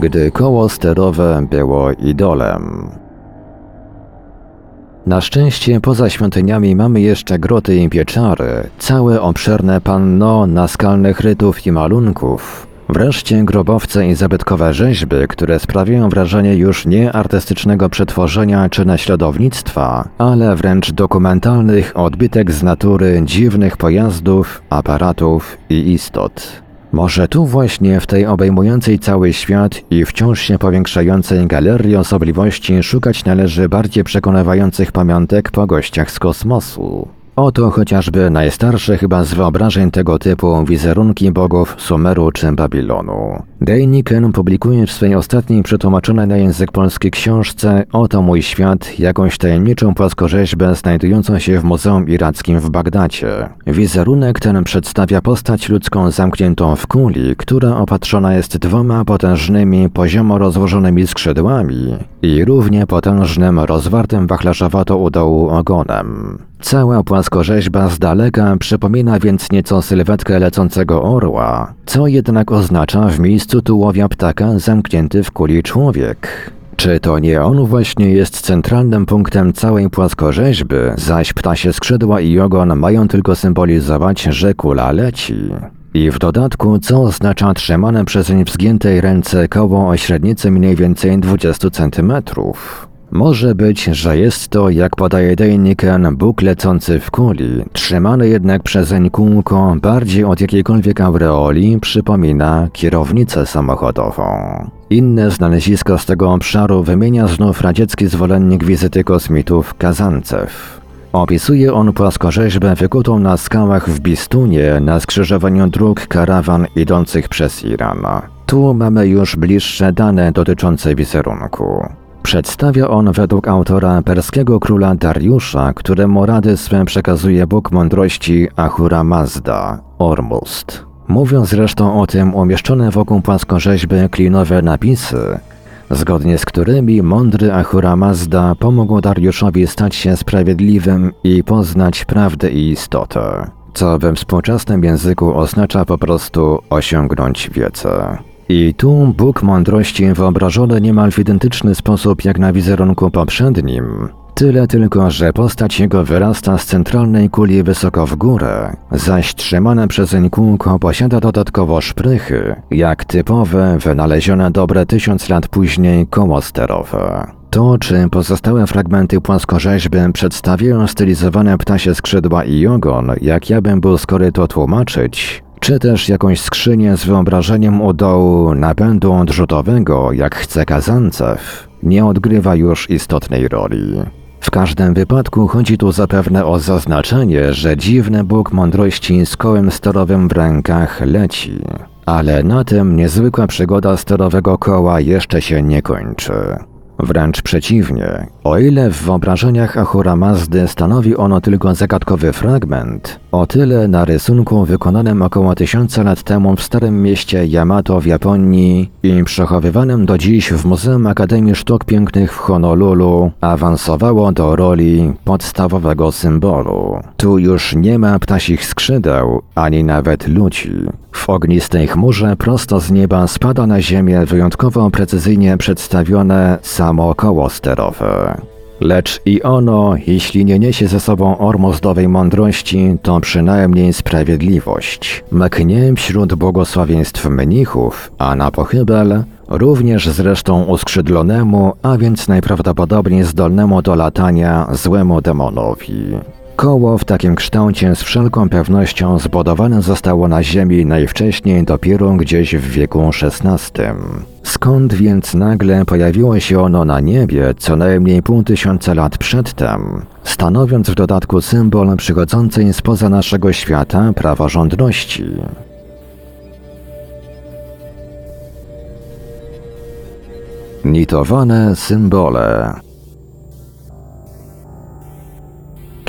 Gdy koło sterowe było idolem. Na szczęście poza świątyniami mamy jeszcze groty i pieczary, całe obszerne panno naskalnych rytów i malunków, wreszcie grobowce i zabytkowe rzeźby, które sprawiają wrażenie już nie artystycznego przetworzenia czy naśladownictwa, ale wręcz dokumentalnych odbitek z natury dziwnych pojazdów, aparatów i istot. Może tu właśnie w tej obejmującej cały świat i wciąż się powiększającej galerii osobliwości szukać należy bardziej przekonywających pamiątek po gościach z kosmosu. Oto chociażby najstarsze chyba z wyobrażeń tego typu wizerunki bogów Sumeru czy Babilonu. Dejniken publikuje w swojej ostatniej przetłumaczonej na język polski książce Oto mój świat jakąś tajemniczą płaskorzeźbę znajdującą się w Muzeum Irackim w Bagdacie. Wizerunek ten przedstawia postać ludzką zamkniętą w kuli, która opatrzona jest dwoma potężnymi, poziomo rozłożonymi skrzydłami i równie potężnym, rozwartym wachlarzowato u dołu ogonem. Cała płaskorzeźba z daleka przypomina więc nieco sylwetkę lecącego orła, co jednak oznacza w miejscu tułowia ptaka zamknięty w kuli człowiek. Czy to nie on właśnie jest centralnym punktem całej płaskorzeźby, zaś ptasie skrzydła i ogon mają tylko symbolizować, że kula leci? I w dodatku, co oznacza trzymane przez nie w ręce koło o średnicy mniej więcej 20 centymetrów? Może być, że jest to, jak podaje Dejniken, Bóg lecący w kuli, trzymany jednak przezeń kółko bardziej od jakiejkolwiek aureoli przypomina kierownicę samochodową. Inne znalezisko z tego obszaru wymienia znów radziecki zwolennik wizyty kosmitów Kazancew. Opisuje on płaskorzeźbę wykutą na skałach w Bistunie na skrzyżowaniu dróg karawan idących przez Iran. Tu mamy już bliższe dane dotyczące wizerunku. Przedstawia on według autora perskiego króla Dariusza, któremu rady swe przekazuje Bóg mądrości Ahura Mazda, Ormuzd. Mówią zresztą o tym umieszczone wokół płaskorzeźby klinowe napisy, zgodnie z którymi mądry Ahura Mazda pomógł Dariuszowi stać się sprawiedliwym i poznać prawdę i istotę, co we współczesnym języku oznacza po prostu osiągnąć wiedzę. I tu Bóg mądrości wyobrażony niemal w identyczny sposób jak na wizerunku poprzednim. Tyle tylko, że postać jego wyrasta z centralnej kuli wysoko w górę, zaś trzymane przezeń kółko posiada dodatkowo szprychy, jak typowe, wynalezione dobre tysiąc lat później koło sterowe. To, czy pozostałe fragmenty płaskorzeźby przedstawiają stylizowane ptasie skrzydła i ogon, jak ja bym był skory to tłumaczyć, czy też jakąś skrzynię z wyobrażeniem u dołu napędu odrzutowego, jak chce Kazancew, nie odgrywa już istotnej roli. W każdym wypadku chodzi tu zapewne o zaznaczenie, że dziwny Bóg mądrości z kołem sterowym w rękach leci. Ale na tym niezwykła przygoda sterowego koła jeszcze się nie kończy. Wręcz przeciwnie, o ile w wyobrażeniach Ahura Mazdy stanowi ono tylko zagadkowy fragment, o tyle na rysunku wykonanym około tysiąca lat temu w starym mieście Yamato w Japonii i przechowywanym do dziś w Muzeum Akademii Sztuk Pięknych w Honolulu awansowało do roli podstawowego symbolu. Tu już nie ma ptasich skrzydeł, ani nawet ludzi. W ognistej chmurze prosto z nieba spada na ziemię wyjątkowo precyzyjnie przedstawione samo koło sterowe. Lecz i ono, jeśli nie niesie ze sobą ormozdowej mądrości, to przynajmniej sprawiedliwość. Mknie wśród błogosławieństw mnichów, a na pochybel również zresztą uskrzydlonemu, a więc najprawdopodobniej zdolnemu do latania złemu demonowi. Koło w takim kształcie z wszelką pewnością zbudowane zostało na Ziemi najwcześniej dopiero gdzieś w wieku XVI. Skąd więc nagle pojawiło się ono na niebie co najmniej pół tysiąca lat przedtem, stanowiąc w dodatku symbol przychodzącej spoza naszego świata praworządności? Nitowane symbole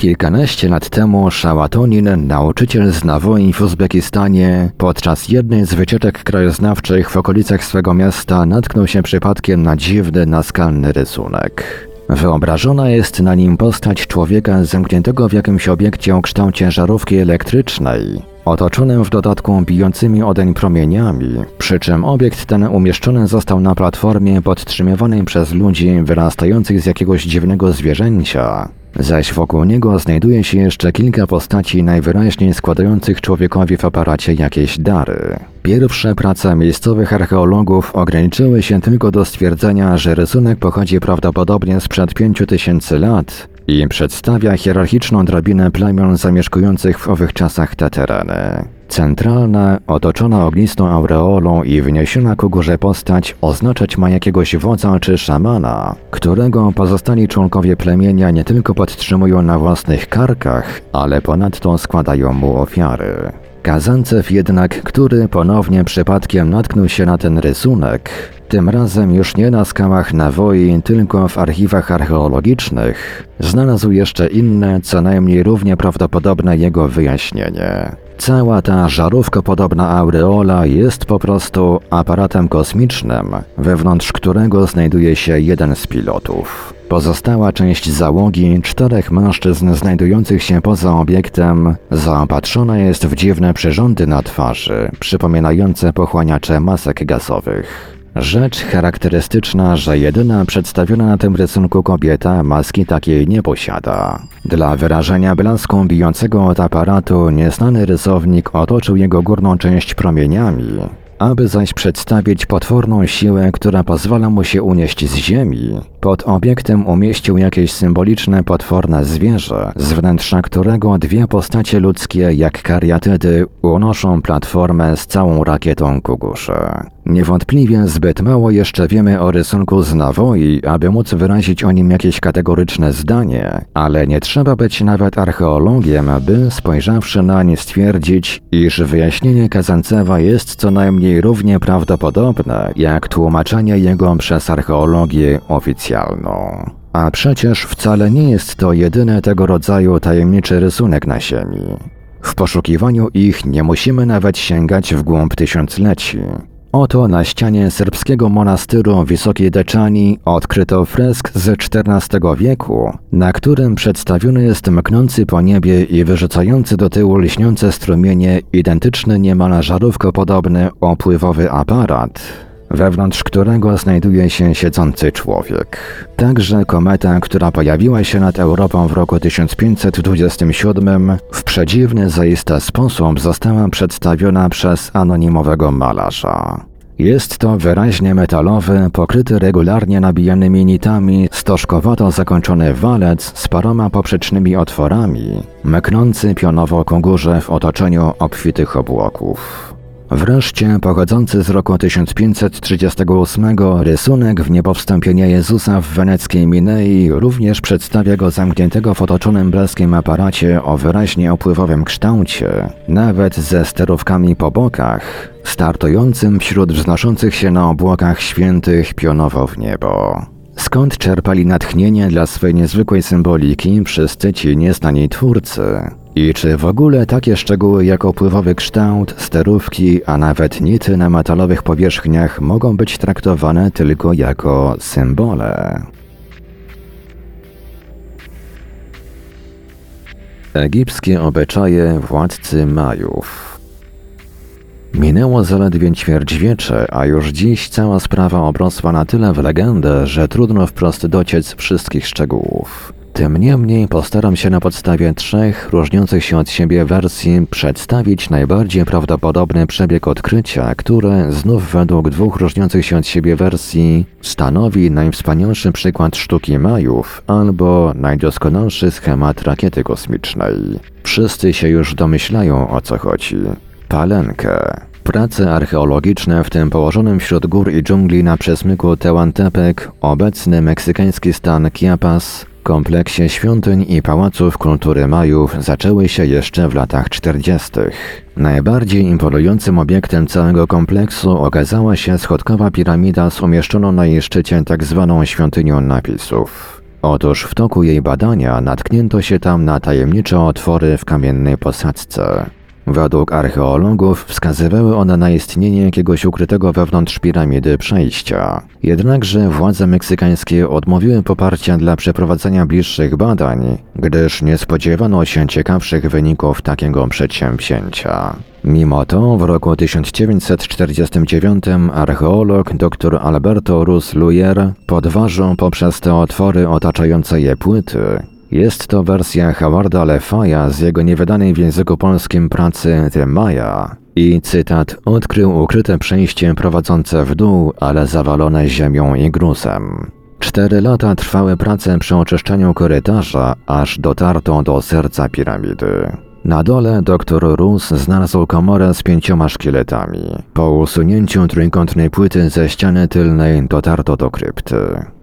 Kilkanaście lat temu Szałatonin, nauczyciel z Nawoi w Uzbekistanie, podczas jednej z wycieczek krajoznawczych w okolicach swego miasta natknął się przypadkiem na dziwny, naskalny rysunek. Wyobrażona jest na nim postać człowieka zamkniętego w jakimś obiekcie o kształcie żarówki elektrycznej, otoczonym w dodatku bijącymi odeń promieniami, przy czym obiekt ten umieszczony został na platformie podtrzymywanej przez ludzi wyrastających z jakiegoś dziwnego zwierzęcia, zaś wokół niego znajduje się jeszcze kilka postaci najwyraźniej składających człowiekowi w aparacie jakieś dary. Pierwsze prace miejscowych archeologów ograniczyły się tylko do stwierdzenia, że rysunek pochodzi prawdopodobnie sprzed 5000 lat i przedstawia hierarchiczną drabinę plemion zamieszkujących w owych czasach te tereny. Centralna, otoczona ognistą aureolą i wyniesiona ku górze postać oznaczać ma jakiegoś wodza czy szamana, którego pozostali członkowie plemienia nie tylko podtrzymują na własnych karkach, ale ponadto składają mu ofiary. Kazancew jednak, który ponownie przypadkiem natknął się na ten rysunek, tym razem już nie na skałach Nawoi, tylko w archiwach archeologicznych, znalazł jeszcze inne, co najmniej równie prawdopodobne jego wyjaśnienie. Cała ta żarówko-podobna aureola jest po prostu aparatem kosmicznym, wewnątrz którego znajduje się jeden z pilotów. Pozostała część załogi, czterech mężczyzn znajdujących się poza obiektem, zaopatrzona jest w dziwne przyrządy na twarzy, przypominające pochłaniacze masek gazowych. Rzecz charakterystyczna, że jedyna przedstawiona na tym rysunku kobieta maski takiej nie posiada. Dla wyrażenia blasku bijącego od aparatu nieznany rysownik otoczył jego górną część promieniami, aby zaś przedstawić potworną siłę, która pozwala mu się unieść z ziemi, pod obiektem umieścił jakieś symboliczne potworne zwierzę, z wnętrza którego dwie postacie ludzkie jak kariatydy unoszą platformę z całą rakietą ku górze. Niewątpliwie zbyt mało jeszcze wiemy o rysunku z Nawoi, aby móc wyrazić o nim jakieś kategoryczne zdanie, ale nie trzeba być nawet archeologiem, by spojrzawszy na nie stwierdzić, iż wyjaśnienie Kazancewa jest co najmniej równie prawdopodobne, jak tłumaczenie jego przez archeologię A przecież wcale nie jest to jedyny tego rodzaju tajemniczy rysunek na Ziemi. W poszukiwaniu ich nie musimy nawet sięgać w głąb tysiącleci. Oto na ścianie serbskiego monastyru Wysokiej Deczani odkryto fresk z XIV wieku, na którym przedstawiony jest mknący po niebie i wyrzucający do tyłu lśniące strumienie identyczny niemal żarówko podobny opływowy aparat, wewnątrz którego znajduje się siedzący człowiek. Także kometa, która pojawiła się nad Europą w roku 1527, w przedziwny zaiste sposób została przedstawiona przez anonimowego malarza. Jest to wyraźnie metalowy, pokryty regularnie nabijanymi nitami, stożkowato zakończony walec z paroma poprzecznymi otworami, meknący pionowo ku górze w otoczeniu obfitych obłoków. Wreszcie pochodzący z roku 1538 rysunek w niepowstąpienia Jezusa w weneckiej Minei również przedstawia go zamkniętego w otoczonym blaskiem aparacie o wyraźnie opływowym kształcie, nawet ze sterówkami po bokach, startującym wśród wznoszących się na obłokach świętych pionowo w niebo. Skąd czerpali natchnienie dla swej niezwykłej symboliki wszyscy ci nieznani twórcy? I czy w ogóle takie szczegóły jak opływowy kształt, sterówki, a nawet nity na metalowych powierzchniach mogą być traktowane tylko jako symbole? Egipskie obyczaje władcy Majów Minęło zaledwie ćwierćwiecze, a już dziś cała sprawa obrosła na tyle w legendę, że trudno wprost dociec wszystkich szczegółów. Tym niemniej postaram się na podstawie trzech różniących się od siebie wersji przedstawić najbardziej prawdopodobny przebieg odkrycia, które znów według dwóch różniących się od siebie wersji stanowi najwspanialszy przykład sztuki Majów albo najdoskonalszy schemat rakiety kosmicznej. Wszyscy się już domyślają o co chodzi. Palenkę. Prace archeologiczne, w tym położonym wśród gór i dżungli na przesmyku Tehuantepec, obecny meksykański stan Chiapas, kompleksie świątyń i pałaców kultury Majów zaczęły się jeszcze w latach 40. Najbardziej imponującym obiektem całego kompleksu okazała się schodkowa piramida z umieszczoną na jej szczycie tzw. Tak świątynią napisów. Otóż w toku jej badania natknięto się tam na tajemnicze otwory w kamiennej posadzce. Według archeologów wskazywały one na istnienie jakiegoś ukrytego wewnątrz piramidy przejścia. Jednakże władze meksykańskie odmówiły poparcia dla przeprowadzenia bliższych badań, gdyż nie spodziewano się ciekawszych wyników takiego przedsięwzięcia. Mimo to w roku 1949 archeolog dr Alberto Rus Luyer podważył poprzez te otwory otaczające je płyty jest to wersja Howarda Lefaja z jego niewydanej w języku polskim pracy The Maya i cytat odkrył ukryte przejście prowadzące w dół, ale zawalone ziemią i gruzem. Cztery lata trwały prace przy oczyszczaniu korytarza, aż dotarto do serca piramidy. Na dole dr Rus znalazł komorę z pięcioma szkieletami. Po usunięciu trójkątnej płyty ze ściany tylnej dotarto do krypty.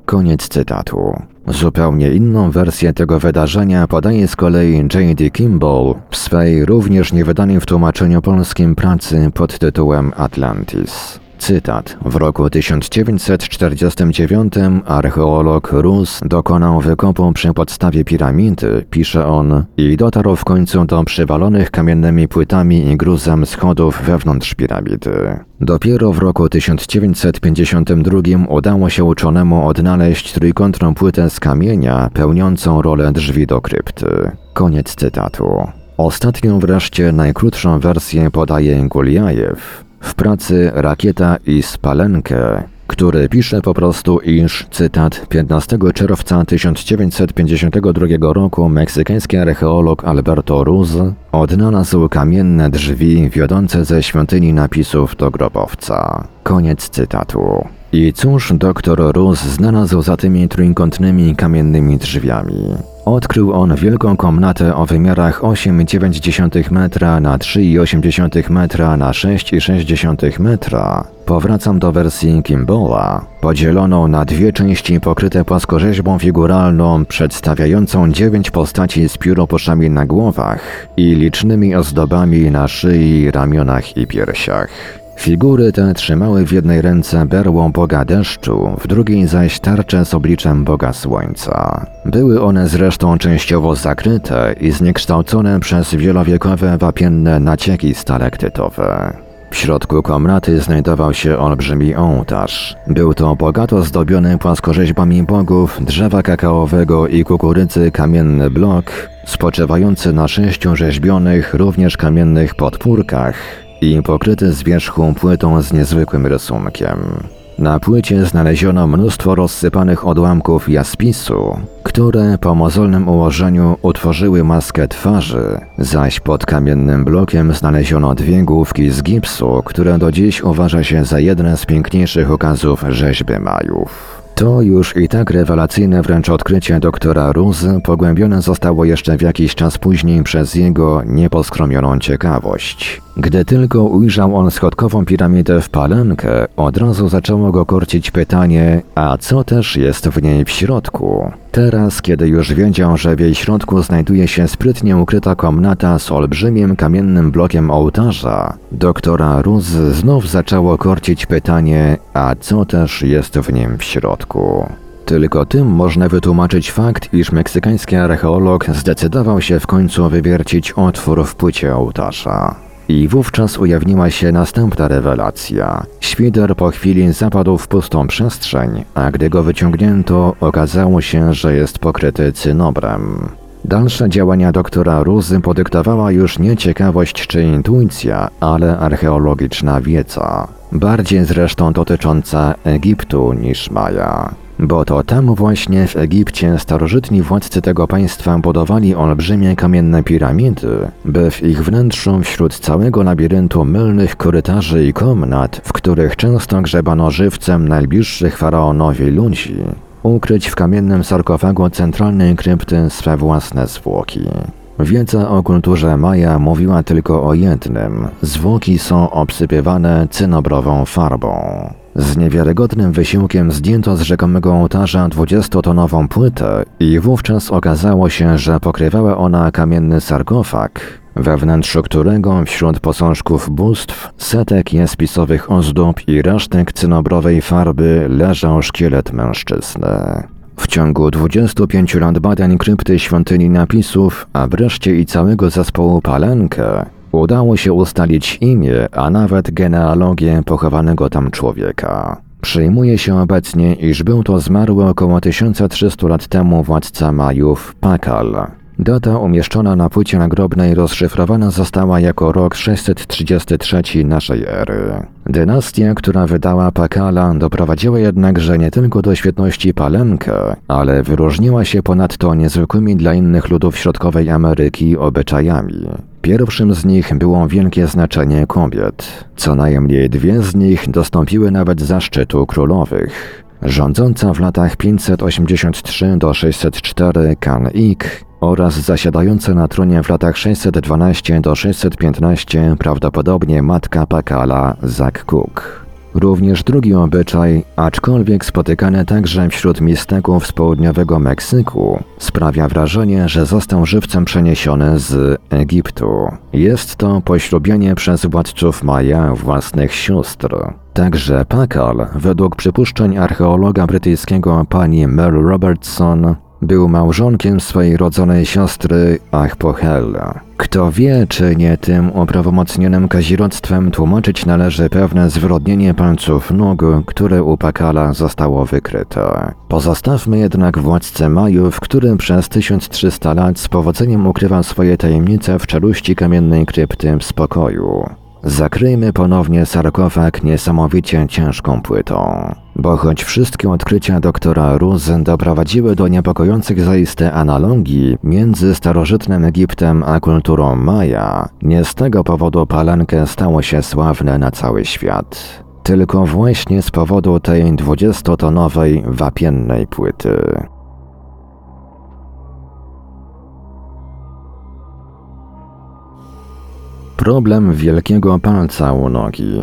Koniec cytatu. Zupełnie inną wersję tego wydarzenia podaje z kolei J.D. Kimball w swej również niewydanej w tłumaczeniu polskim pracy pod tytułem Atlantis. Cytat. W roku 1949 archeolog Rus dokonał wykopu przy podstawie piramidy, pisze on, i dotarł w końcu do przywalonych kamiennymi płytami i gruzem schodów wewnątrz piramidy. Dopiero w roku 1952 udało się uczonemu odnaleźć trójkątną płytę z kamienia pełniącą rolę drzwi do krypty. Koniec cytatu. Ostatnią wreszcie najkrótszą wersję podaje Guliajew w pracy Rakieta i Spalenkę, który pisze po prostu, iż, cytat, 15 czerwca 1952 roku meksykański archeolog Alberto Ruz odnalazł kamienne drzwi wiodące ze świątyni napisów do grobowca. Koniec cytatu. I cóż doktor Rus znalazł za tymi trójkątnymi kamiennymi drzwiami? Odkrył on wielką komnatę o wymiarach 8,9 metra na 3,8 metra na 6,6 metra. Powracam do wersji Kimballa, podzieloną na dwie części pokryte płaskorzeźbą figuralną przedstawiającą dziewięć postaci z pióropuszami na głowach i licznymi ozdobami na szyi, ramionach i piersiach. Figury te trzymały w jednej ręce berłą boga deszczu, w drugiej zaś tarczę z obliczem boga słońca. Były one zresztą częściowo zakryte i zniekształcone przez wielowiekowe wapienne nacieki stalektytowe. W środku komnaty znajdował się olbrzymi ołtarz. Był to bogato zdobiony płaskorzeźbami bogów, drzewa kakaowego i kukurydzy kamienny blok, spoczywający na sześciu rzeźbionych, również kamiennych podpórkach, i pokryty z wierzchu płytą z niezwykłym rysunkiem. Na płycie znaleziono mnóstwo rozsypanych odłamków jaspisu, które po mozolnym ułożeniu utworzyły maskę twarzy, zaś pod kamiennym blokiem znaleziono dwie główki z gipsu, które do dziś uważa się za jeden z piękniejszych okazów rzeźby Majów. To już i tak rewelacyjne wręcz odkrycie doktora Ruzy pogłębione zostało jeszcze w jakiś czas później przez jego nieposkromioną ciekawość. Gdy tylko ujrzał on schodkową piramidę w Palenkę, od razu zaczęło go korcić pytanie, a co też jest w niej w środku? Teraz, kiedy już wiedział, że w jej środku znajduje się sprytnie ukryta komnata z olbrzymim kamiennym blokiem ołtarza, doktora Ruz znów zaczęło korcić pytanie, a co też jest w nim w środku? Tylko tym można wytłumaczyć fakt, iż meksykański archeolog zdecydował się w końcu wywiercić otwór w płycie ołtarza. I wówczas ujawniła się następna rewelacja. Świder po chwili zapadł w pustą przestrzeń, a gdy go wyciągnięto, okazało się, że jest pokryty cynobrem. Dalsze działania doktora Ruzy podyktowała już nie ciekawość czy intuicja, ale archeologiczna wiedza. Bardziej zresztą dotycząca Egiptu niż Maja. Bo to tam właśnie w Egipcie starożytni władcy tego państwa budowali olbrzymie kamienne piramidy, by w ich wnętrzu wśród całego labiryntu mylnych korytarzy i komnat, w których często grzebano żywcem najbliższych faraonowi ludzi, ukryć w kamiennym sarkofagu centralnej krypty swe własne zwłoki. Wiedza o kulturze Maja mówiła tylko o jednym: zwłoki są obsypywane cynobrową farbą. Z niewiarygodnym wysiłkiem zdjęto z rzekomego ołtarza 20-tonową płytę i wówczas okazało się, że pokrywała ona kamienny sarkofag, we wnętrzu którego wśród posążków bóstw, setek jaspisowych ozdób i resztek cynobrowej farby leżał szkielet mężczyzny. W ciągu 25 lat badań krypty świątyni napisów, a wreszcie i całego zespołu Palenkę, udało się ustalić imię, a nawet genealogię pochowanego tam człowieka. Przyjmuje się obecnie, iż był to zmarły około 1300 lat temu władca Majów Pakal, Data umieszczona na płycie nagrobnej rozszyfrowana została jako rok 633 naszej ery. Dynastia, która wydała Pakala, doprowadziła jednakże nie tylko do świetności Palenkę, ale wyróżniła się ponadto niezwykłymi dla innych ludów Środkowej Ameryki obyczajami. Pierwszym z nich było wielkie znaczenie kobiet. Co najmniej dwie z nich dostąpiły nawet zaszczytu królowych. Rządząca w latach 583 do 604 Kan Ik oraz zasiadająca na tronie w latach 612 do 615 prawdopodobnie matka Pakala Zak Cook. Również drugi obyczaj, aczkolwiek spotykany także wśród mistyków z południowego Meksyku, sprawia wrażenie, że został żywcem przeniesiony z Egiptu. Jest to poślubienie przez władców Maja własnych sióstr. Także Pakal, według przypuszczeń archeologa brytyjskiego pani Mel Robertson, był małżonkiem swojej rodzonej siostry Achpochella. Kto wie, czy nie tym uprawomocnionym kazirodztwem tłumaczyć należy pewne zwyrodnienie palców nóg, które u Pakala zostało wykryte. Pozostawmy jednak władcę Majów, który przez 1300 lat z powodzeniem ukrywa swoje tajemnice w czeluści kamiennej krypty w spokoju. Zakryjmy ponownie sarkofag niesamowicie ciężką płytą, bo choć wszystkie odkrycia doktora Ruz doprowadziły do niepokojących zaiste analogii między starożytnym Egiptem a kulturą Maja, nie z tego powodu Palenkę stało się sławne na cały świat. Tylko właśnie z powodu tej dwudziestotonowej wapiennej płyty. Problem wielkiego palca u nogi.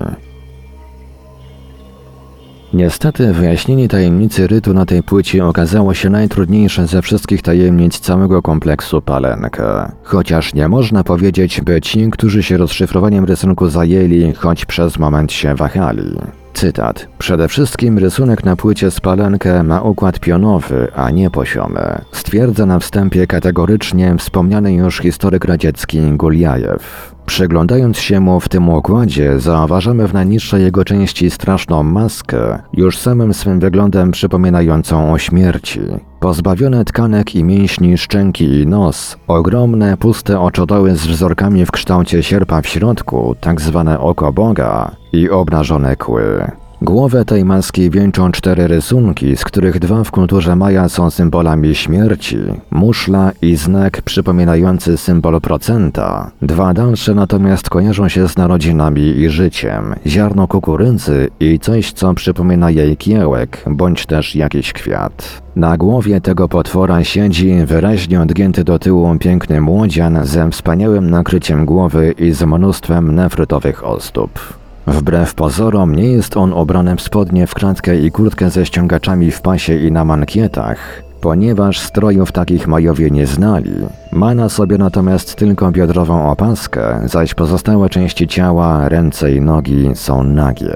Niestety wyjaśnienie tajemnicy rytu na tej płycie okazało się najtrudniejsze ze wszystkich tajemnic całego kompleksu Palenka. Chociaż nie można powiedzieć, by ci, którzy się rozszyfrowaniem rysunku zajęli, choć przez moment się wahali. Cytat. Przede wszystkim rysunek na płycie z palenkę ma układ pionowy, a nie poziomy. Stwierdza na wstępie kategorycznie wspomniany już historyk radziecki Guliajew. Przyglądając się mu w tym układzie, zauważamy w najniższej jego części straszną maskę, już samym swym wyglądem przypominającą o śmierci. Pozbawione tkanek i mięśni szczęki i nos, ogromne, puste oczodoły z wzorkami w kształcie sierpa w środku, tak zwane oko Boga i obnażone kły. Głowę tej maski wieńczą cztery rysunki, z których dwa w kulturze Maja są symbolami śmierci, muszla i znak przypominający symbol procenta. Dwa dalsze natomiast kojarzą się z narodzinami i życiem, ziarno kukurydzy i coś, co przypomina jej kiełek, bądź też jakiś kwiat. Na głowie tego potwora siedzi wyraźnie odgięty do tyłu piękny młodzian ze wspaniałym nakryciem głowy i z mnóstwem nefrytowych ozdób. Wbrew pozorom nie jest on ubrany w spodnie w kratkę i kurtkę ze ściągaczami w pasie i na mankietach, ponieważ strojów takich Majowie nie znali. Ma na sobie natomiast tylko biodrową opaskę, zaś pozostałe części ciała, ręce i nogi są nagie.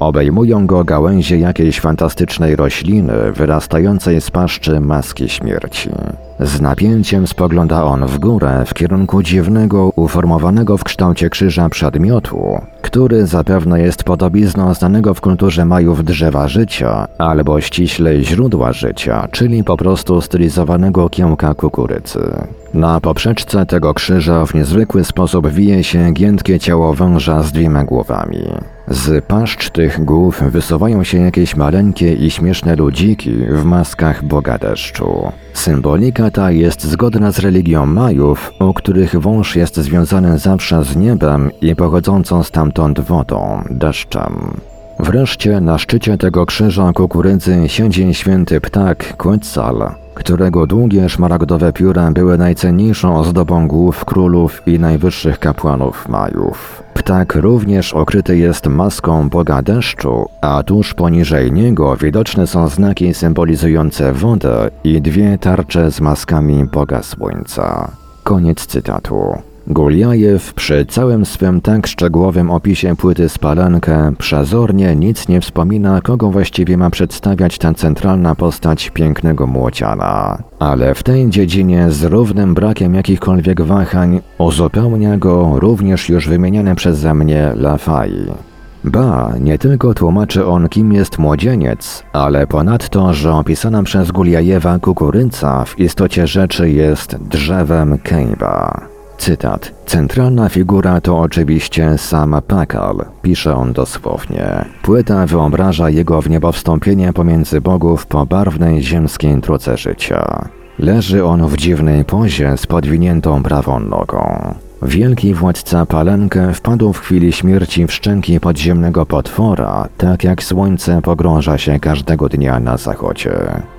Obejmują go gałęzie jakiejś fantastycznej rośliny wyrastającej z paszczy maski śmierci. Z napięciem spogląda on w górę w kierunku dziwnego, uformowanego w kształcie krzyża przedmiotu, który zapewne jest podobizną znanego w kulturze Majów drzewa życia, albo ściślej źródła życia, czyli po prostu stylizowanego kiełka kukurydzy. Na poprzeczce tego krzyża w niezwykły sposób wije się giętkie ciało węża z dwiema głowami. Z paszcz tych głów wysuwają się jakieś maleńkie i śmieszne ludziki w maskach Boga deszczu. Symbolika ta jest zgodna z religią Majów, u których wąż jest związany zawsze z niebem i pochodzącą stamtąd wodą, deszczem. Wreszcie na szczycie tego krzyża kukurydzy siedzi święty ptak Quetzal, którego długie szmaragdowe pióra były najcenniejszą ozdobą głów królów i najwyższych kapłanów Majów. Ptak również okryty jest maską Boga deszczu, a tuż poniżej niego widoczne są znaki symbolizujące wodę i dwie tarcze z maskami Boga Słońca. Koniec cytatu. Guliajew przy całym swym tak szczegółowym opisie płyty Spalankę przezornie nic nie wspomina, kogo właściwie ma przedstawiać ta centralna postać pięknego młociana. Ale w tej dziedzinie z równym brakiem jakichkolwiek wahań uzupełnia go również już wymieniany przeze mnie Lafay. Ba, nie tylko tłumaczy on, kim jest młodzieniec, ale ponadto, że opisana przez Guliajewa kukurydza w istocie rzeczy jest drzewem Kejba. Cytat. Centralna figura to oczywiście sam Pakal, pisze on dosłownie. Płyta wyobraża jego w niebowstąpienie pomiędzy bogów po barwnej ziemskiej truce życia. Leży on w dziwnej pozie z podwiniętą prawą nogą. Wielki władca Palenkę wpadł w chwili śmierci w szczęki podziemnego potwora, tak jak słońce pogrąża się każdego dnia na zachodzie.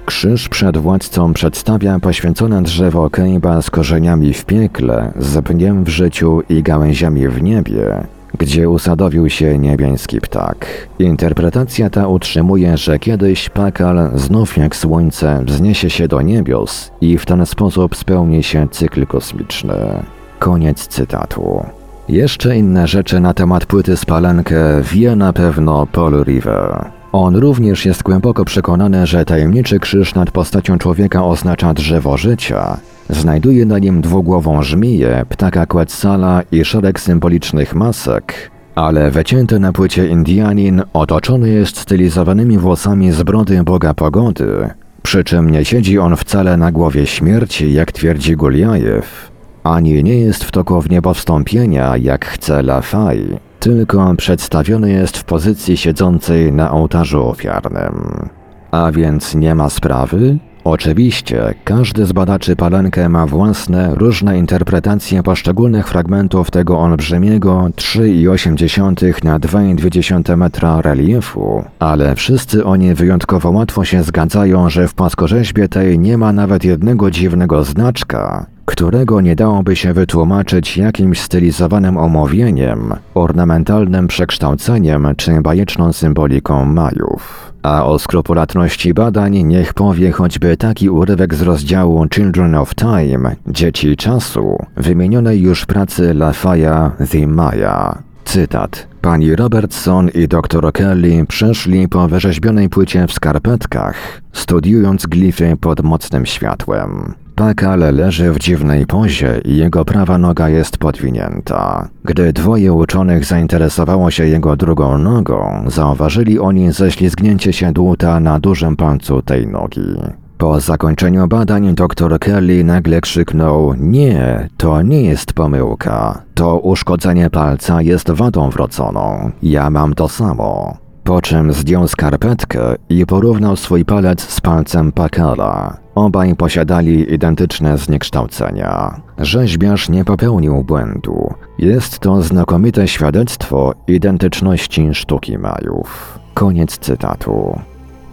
Krzyż przed władcą przedstawia poświęcone drzewo Kejba z korzeniami w piekle, z pniem w życiu i gałęziami w niebie, gdzie usadowił się niebieski ptak. Interpretacja ta utrzymuje, że kiedyś Pakal znów jak słońce wzniesie się do niebios i w ten sposób spełni się cykl kosmiczny. Koniec cytatu. Jeszcze inne rzeczy na temat płyty Spalankę wie na pewno Paul River. On również jest głęboko przekonany, że tajemniczy krzyż nad postacią człowieka oznacza drzewo życia. Znajduje na nim dwugłową żmiję, ptaka Quetzala i szereg symbolicznych masek, ale wycięty na płycie Indianin otoczony jest stylizowanymi włosami z brody Boga Pogody, przy czym nie siedzi on wcale na głowie śmierci, jak twierdzi Guliajew, ani nie jest w toku w niebowstąpienia, jak chce Lafay, tylko przedstawiony jest w pozycji siedzącej na ołtarzu ofiarnym. A więc nie ma sprawy? Oczywiście, każdy z badaczy Palenkę ma własne, różne interpretacje poszczególnych fragmentów tego olbrzymiego 3,8 na 2,2 metra reliefu, ale wszyscy oni wyjątkowo łatwo się zgadzają, że w płaskorzeźbie tej nie ma nawet jednego dziwnego znaczka, którego nie dałoby się wytłumaczyć jakimś stylizowanym omówieniem, ornamentalnym przekształceniem czy bajeczną symboliką Majów. A o skrupulatności badań niech powie choćby taki urywek z rozdziału Children of Time, Dzieci Czasu, wymienionej już pracy Lafaya The Maya. Cytat. Pani Robertson i dr Kelly przeszli po wyrzeźbionej płycie w skarpetkach, studiując glify pod mocnym światłem. Pakal leży w dziwnej pozie i jego prawa noga jest podwinięta. Gdy dwoje uczonych zainteresowało się jego drugą nogą, zauważyli oni ześlizgnięcie się dłuta na dużym palcu tej nogi. Po zakończeniu badań dr Kelly nagle krzyknął: Nie, to nie jest pomyłka. To uszkodzenie palca jest wadą wrodzoną. Ja mam to samo. Po czym zdjął skarpetkę i porównał swój palec z palcem Pakala. Obaj posiadali identyczne zniekształcenia. Rzeźbiarz nie popełnił błędu. Jest to znakomite świadectwo identyczności sztuki Majów. Koniec cytatu.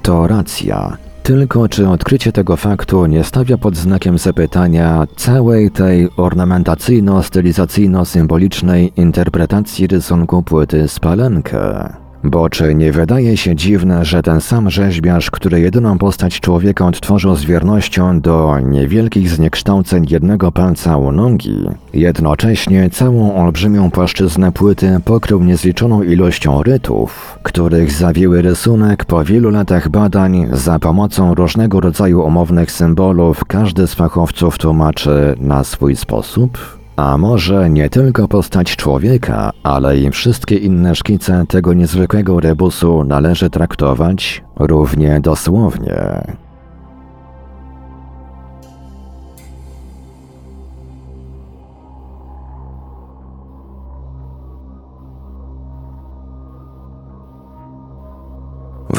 To racja. Tylko czy odkrycie tego faktu nie stawia pod znakiem zapytania całej tej ornamentacyjno-stylizacyjno-symbolicznej interpretacji rysunku płyty Spalenkę? Bo czy nie wydaje się dziwne, że ten sam rzeźbiarz, który jedyną postać człowieka odtworzył z wiernością do niewielkich zniekształceń jednego palca u nogi, jednocześnie całą olbrzymią płaszczyznę płyty pokrył niezliczoną ilością rytów, których zawiły rysunek po wielu latach badań za pomocą różnego rodzaju umownych symbolów każdy z fachowców tłumaczy na swój sposób? A może nie tylko postać człowieka, ale i wszystkie inne szkice tego niezwykłego rebusu należy traktować równie dosłownie.